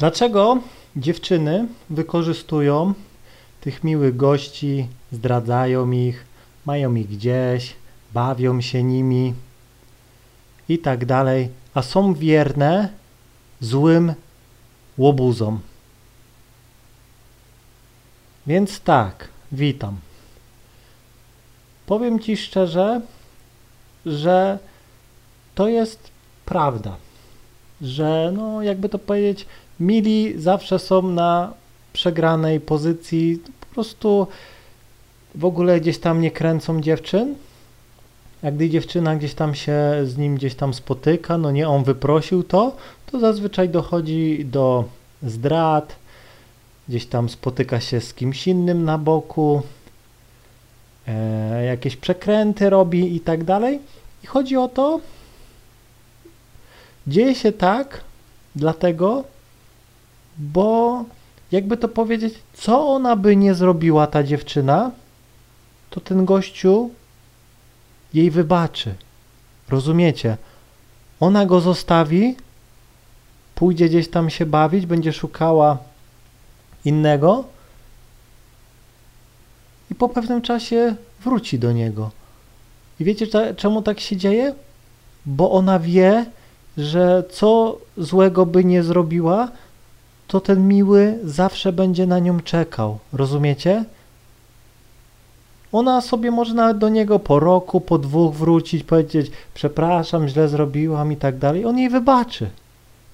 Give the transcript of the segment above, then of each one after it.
Dlaczego dziewczyny wykorzystują tych miłych gości, zdradzają ich, mają ich gdzieś, bawią się nimi i tak dalej, a są wierne złym łobuzom? Więc tak, witam. Powiem Ci szczerze, że to jest prawda, że no jakby to powiedzieć, mili zawsze są na przegranej pozycji, po prostu w ogóle gdzieś tam nie kręcą dziewczyn, a gdy dziewczyna gdzieś tam się z nim gdzieś tam spotyka, no nie on wyprosił to, to zazwyczaj dochodzi do zdrad, gdzieś tam spotyka się z kimś innym na boku, e, jakieś przekręty robi i tak dalej. I chodzi o to, dzieje się tak, dlatego, bo jakby to powiedzieć, co ona by nie zrobiła ta dziewczyna, to ten gościu jej wybaczy. Rozumiecie? Ona go zostawi, pójdzie gdzieś tam się bawić, będzie szukała innego i po pewnym czasie wróci do niego. I wiecie czemu tak się dzieje? Bo ona wie, że co złego by nie zrobiła, to ten miły zawsze będzie na nią czekał. Rozumiecie? Ona sobie może nawet do niego po roku, po dwóch wrócić, powiedzieć przepraszam, źle zrobiłam i tak dalej. On jej wybaczy.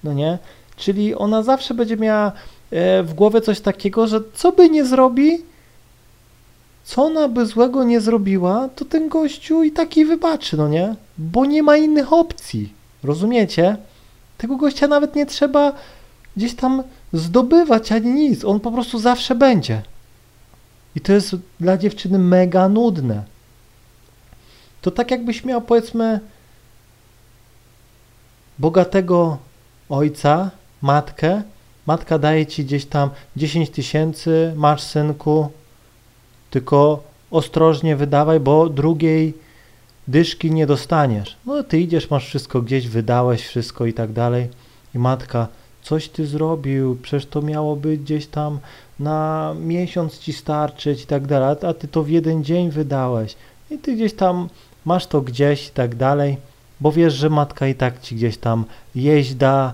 No nie? Czyli ona zawsze będzie miała e, w głowie coś takiego, że co by nie zrobi, co ona by złego nie zrobiła, to ten gościu i taki wybaczy, no nie? Bo nie ma innych opcji. Rozumiecie? Tego gościa nawet nie trzeba gdzieś tam zdobywać ani nic. On po prostu zawsze będzie. I to jest dla dziewczyny mega nudne. To tak jakbyś miał powiedzmy bogatego ojca, matkę, matka daje ci gdzieś tam 10 tysięcy, masz synku, tylko ostrożnie wydawaj, bo drugiej dyszki nie dostaniesz. No ty idziesz, masz wszystko gdzieś, wydałeś wszystko i tak dalej. I matka, coś ty zrobił, przecież to miało być gdzieś tam na miesiąc ci starczyć i tak dalej, a ty to w jeden dzień wydałeś. I ty gdzieś tam masz to gdzieś i tak dalej, bo wiesz, że matka i tak ci gdzieś tam jeść da,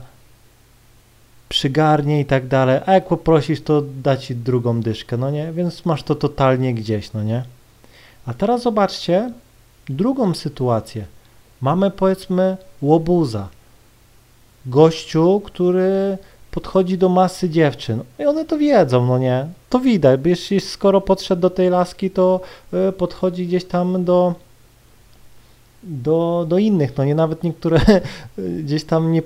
przygarnie i tak dalej, a jak poprosisz, to da ci drugą dyszkę, no nie? Więc masz to totalnie gdzieś, no nie? A teraz zobaczcie drugą sytuację. Mamy powiedzmy łobuza, gościu, który podchodzi do masy dziewczyn i one to wiedzą, no nie? To widać, jeśli skoro podszedł do tej laski, to e, podchodzi gdzieś tam do do, do innych, no nie nawet niektóre gdzieś tam nie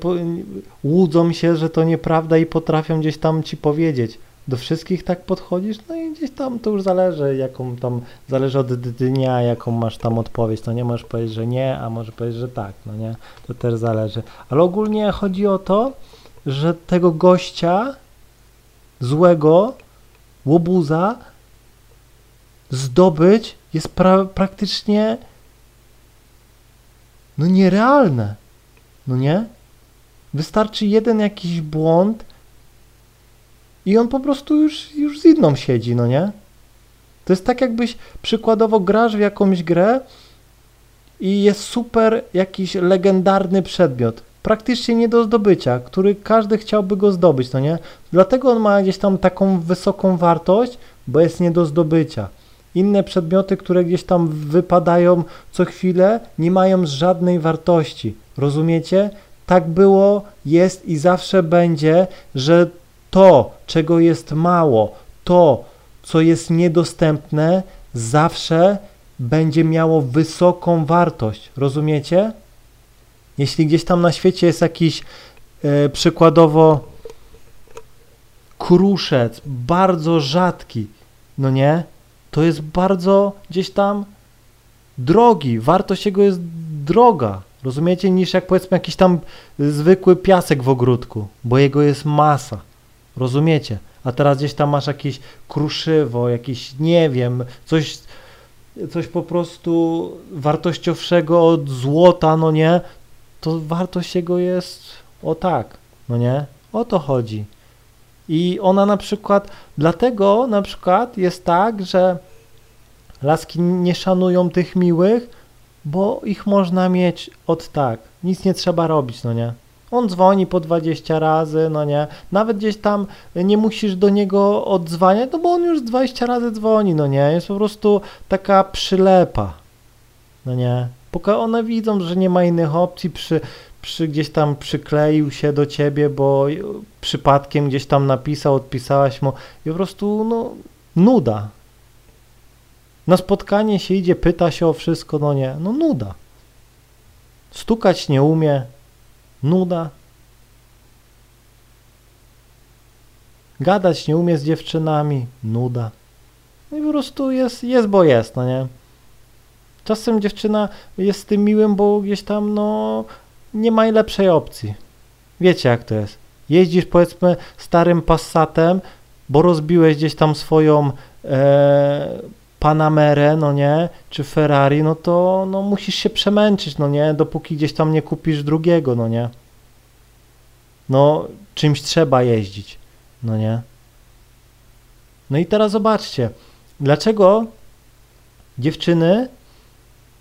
łudzą się, że to nieprawda i potrafią gdzieś tam ci powiedzieć. Do wszystkich tak podchodzisz, no i gdzieś tam to już zależy, jaką tam, zależy od dnia, jaką masz tam odpowiedź, no nie możesz powiedzieć, że nie, a może powiedzieć, że tak, no nie, to też zależy. Ale ogólnie chodzi o to, że tego gościa złego, łobuza zdobyć jest pra praktycznie no nierealne. No nie? Wystarczy jeden jakiś błąd i on po prostu już, już z inną siedzi, no nie? To jest tak jakbyś przykładowo grasz w jakąś grę i jest super jakiś legendarny przedmiot, praktycznie nie do zdobycia, który każdy chciałby go zdobyć, no nie? Dlatego on ma gdzieś tam taką wysoką wartość, bo jest nie do zdobycia. Inne przedmioty, które gdzieś tam wypadają co chwilę, nie mają żadnej wartości. Rozumiecie? Tak było, jest i zawsze będzie, że to, czego jest mało, to, co jest niedostępne, zawsze będzie miało wysoką wartość. Rozumiecie? Jeśli gdzieś tam na świecie jest jakiś e, przykładowo kruszec, bardzo rzadki, no nie? To jest bardzo gdzieś tam drogi, wartość jego jest droga, rozumiecie, niż jak powiedzmy jakiś tam zwykły piasek w ogródku, bo jego jest masa, rozumiecie? A teraz gdzieś tam masz jakieś kruszywo, jakiś, nie wiem, coś, coś po prostu wartościowszego od złota, no nie, to wartość jego jest o tak, no nie? O to chodzi. I ona na przykład, dlatego na przykład jest tak, że laski nie szanują tych miłych, bo ich można mieć od tak. Nic nie trzeba robić, no nie? On dzwoni po 20 razy, no nie? Nawet gdzieś tam nie musisz do niego odzwaniać, no bo on już 20 razy dzwoni, no nie? Jest po prostu taka przylepa, no nie? Póki one widzą, że nie ma innych opcji, przy, przy gdzieś tam przykleił się do ciebie, bo przypadkiem gdzieś tam napisał, odpisałaś mu i po prostu, no, nuda. Na spotkanie się idzie, pyta się o wszystko, no nie, no nuda. Stukać nie umie, nuda. Gadać nie umie z dziewczynami, nuda. No i po prostu jest, jest bo jest, no nie. Czasem dziewczyna jest z tym miłym, bo gdzieś tam, no, nie ma lepszej opcji. Wiecie jak to jest. Jeździsz powiedzmy starym Passatem, bo rozbiłeś gdzieś tam swoją e, Panamerę, no nie, czy Ferrari, no to no, musisz się przemęczyć, no nie, dopóki gdzieś tam nie kupisz drugiego, no nie. No, czymś trzeba jeździć, no nie. No i teraz zobaczcie, dlaczego dziewczyny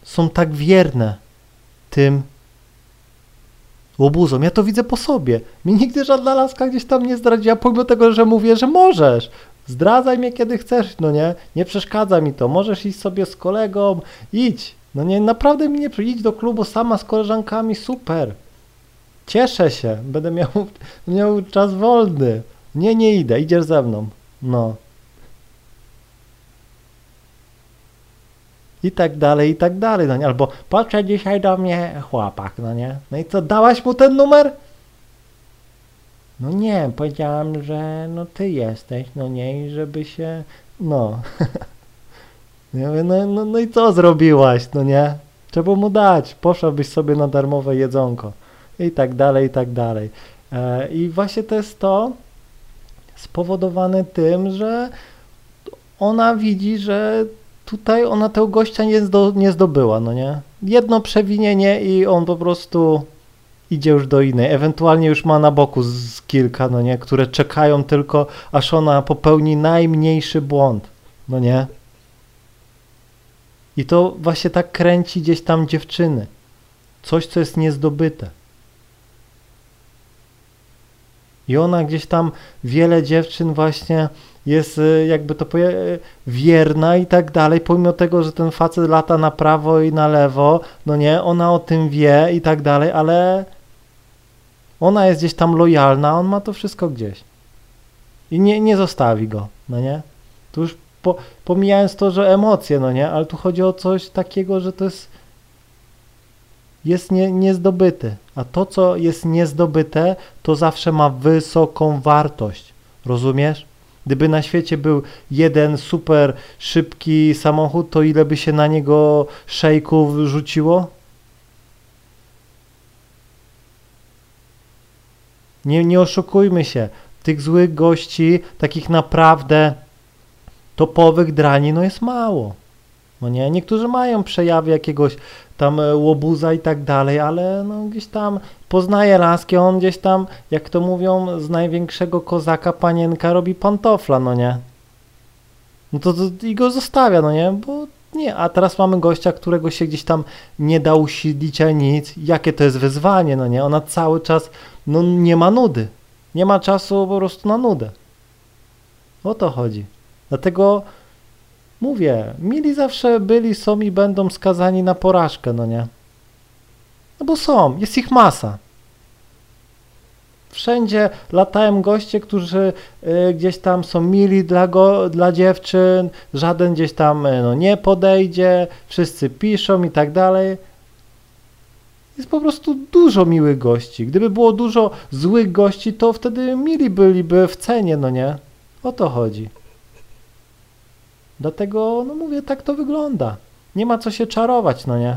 są tak wierne tym łobuzom. Ja to widzę po sobie. Mi nigdy żadna laska gdzieś tam nie zdradziła, pomimo tego, że mówię, że możesz. Zdradzaj mnie kiedy chcesz, no nie? Nie przeszkadza mi to. Możesz iść sobie z kolegą, idź. No nie, naprawdę mi nie idź do klubu sama z koleżankami, super. Cieszę się, będę miał, miał czas wolny. Nie, nie idę, idziesz ze mną. No. I tak dalej, i tak dalej, no nie? Albo podszedł dzisiaj do mnie chłopak, no nie? No i co, dałaś mu ten numer? No nie, powiedziałam, że no ty jesteś, no nie, i żeby się, no. Ja mówię, no, no, no i co zrobiłaś, no nie? Trzeba mu dać, poszłabyś sobie na darmowe jedzonko i tak dalej, i tak dalej. E, I właśnie to jest to spowodowane tym, że ona widzi, że tutaj ona tego gościa nie, zdo, nie zdobyła, no nie? Jedno przewinienie i on po prostu idzie już do innej. Ewentualnie już ma na boku z kilka, no nie, które czekają tylko, aż ona popełni najmniejszy błąd, no nie. I to właśnie tak kręci gdzieś tam dziewczyny. Coś, co jest niezdobyte. I ona gdzieś tam, wiele dziewczyn właśnie jest, e, jakby to powiedzieć, wierna i tak dalej, pomimo tego, że ten facet lata na prawo i na lewo, no nie, ona o tym wie i tak dalej, ale ona jest gdzieś tam lojalna, on ma to wszystko gdzieś. I nie, nie zostawi go, no nie? Tu już po, pomijając to, że emocje, no nie? Ale tu chodzi o coś takiego, że to jest jest nie, niezdobyte. A to, co jest niezdobyte, to zawsze ma wysoką wartość. Rozumiesz? Gdyby na świecie był jeden super szybki samochód, to ile by się na niego szejków rzuciło? Nie, nie oszukujmy się. Tych złych gości, takich naprawdę topowych drani, no jest mało. No nie, niektórzy mają przejawy jakiegoś tam e, łobuza i tak dalej, ale no gdzieś tam poznaje laski, on gdzieś tam, jak to mówią, z największego kozaka panienka robi pantofla, no nie. No to, to i go zostawia, no nie, bo nie, a teraz mamy gościa, którego się gdzieś tam nie da usiedlić, a nic. Jakie to jest wyzwanie, no nie? Ona cały czas, no nie ma nudy. Nie ma czasu po prostu na nudę. O to chodzi. Dlatego mówię, mili zawsze byli, są i będą skazani na porażkę, no nie? No bo są, jest ich masa. Wszędzie latają goście, którzy y, gdzieś tam są mili dla, go, dla dziewczyn, żaden gdzieś tam y, no, nie podejdzie, wszyscy piszą i tak dalej. Jest po prostu dużo miłych gości. Gdyby było dużo złych gości, to wtedy mili byliby w cenie, no nie? O to chodzi. Dlatego, no mówię, tak to wygląda. Nie ma co się czarować, no nie?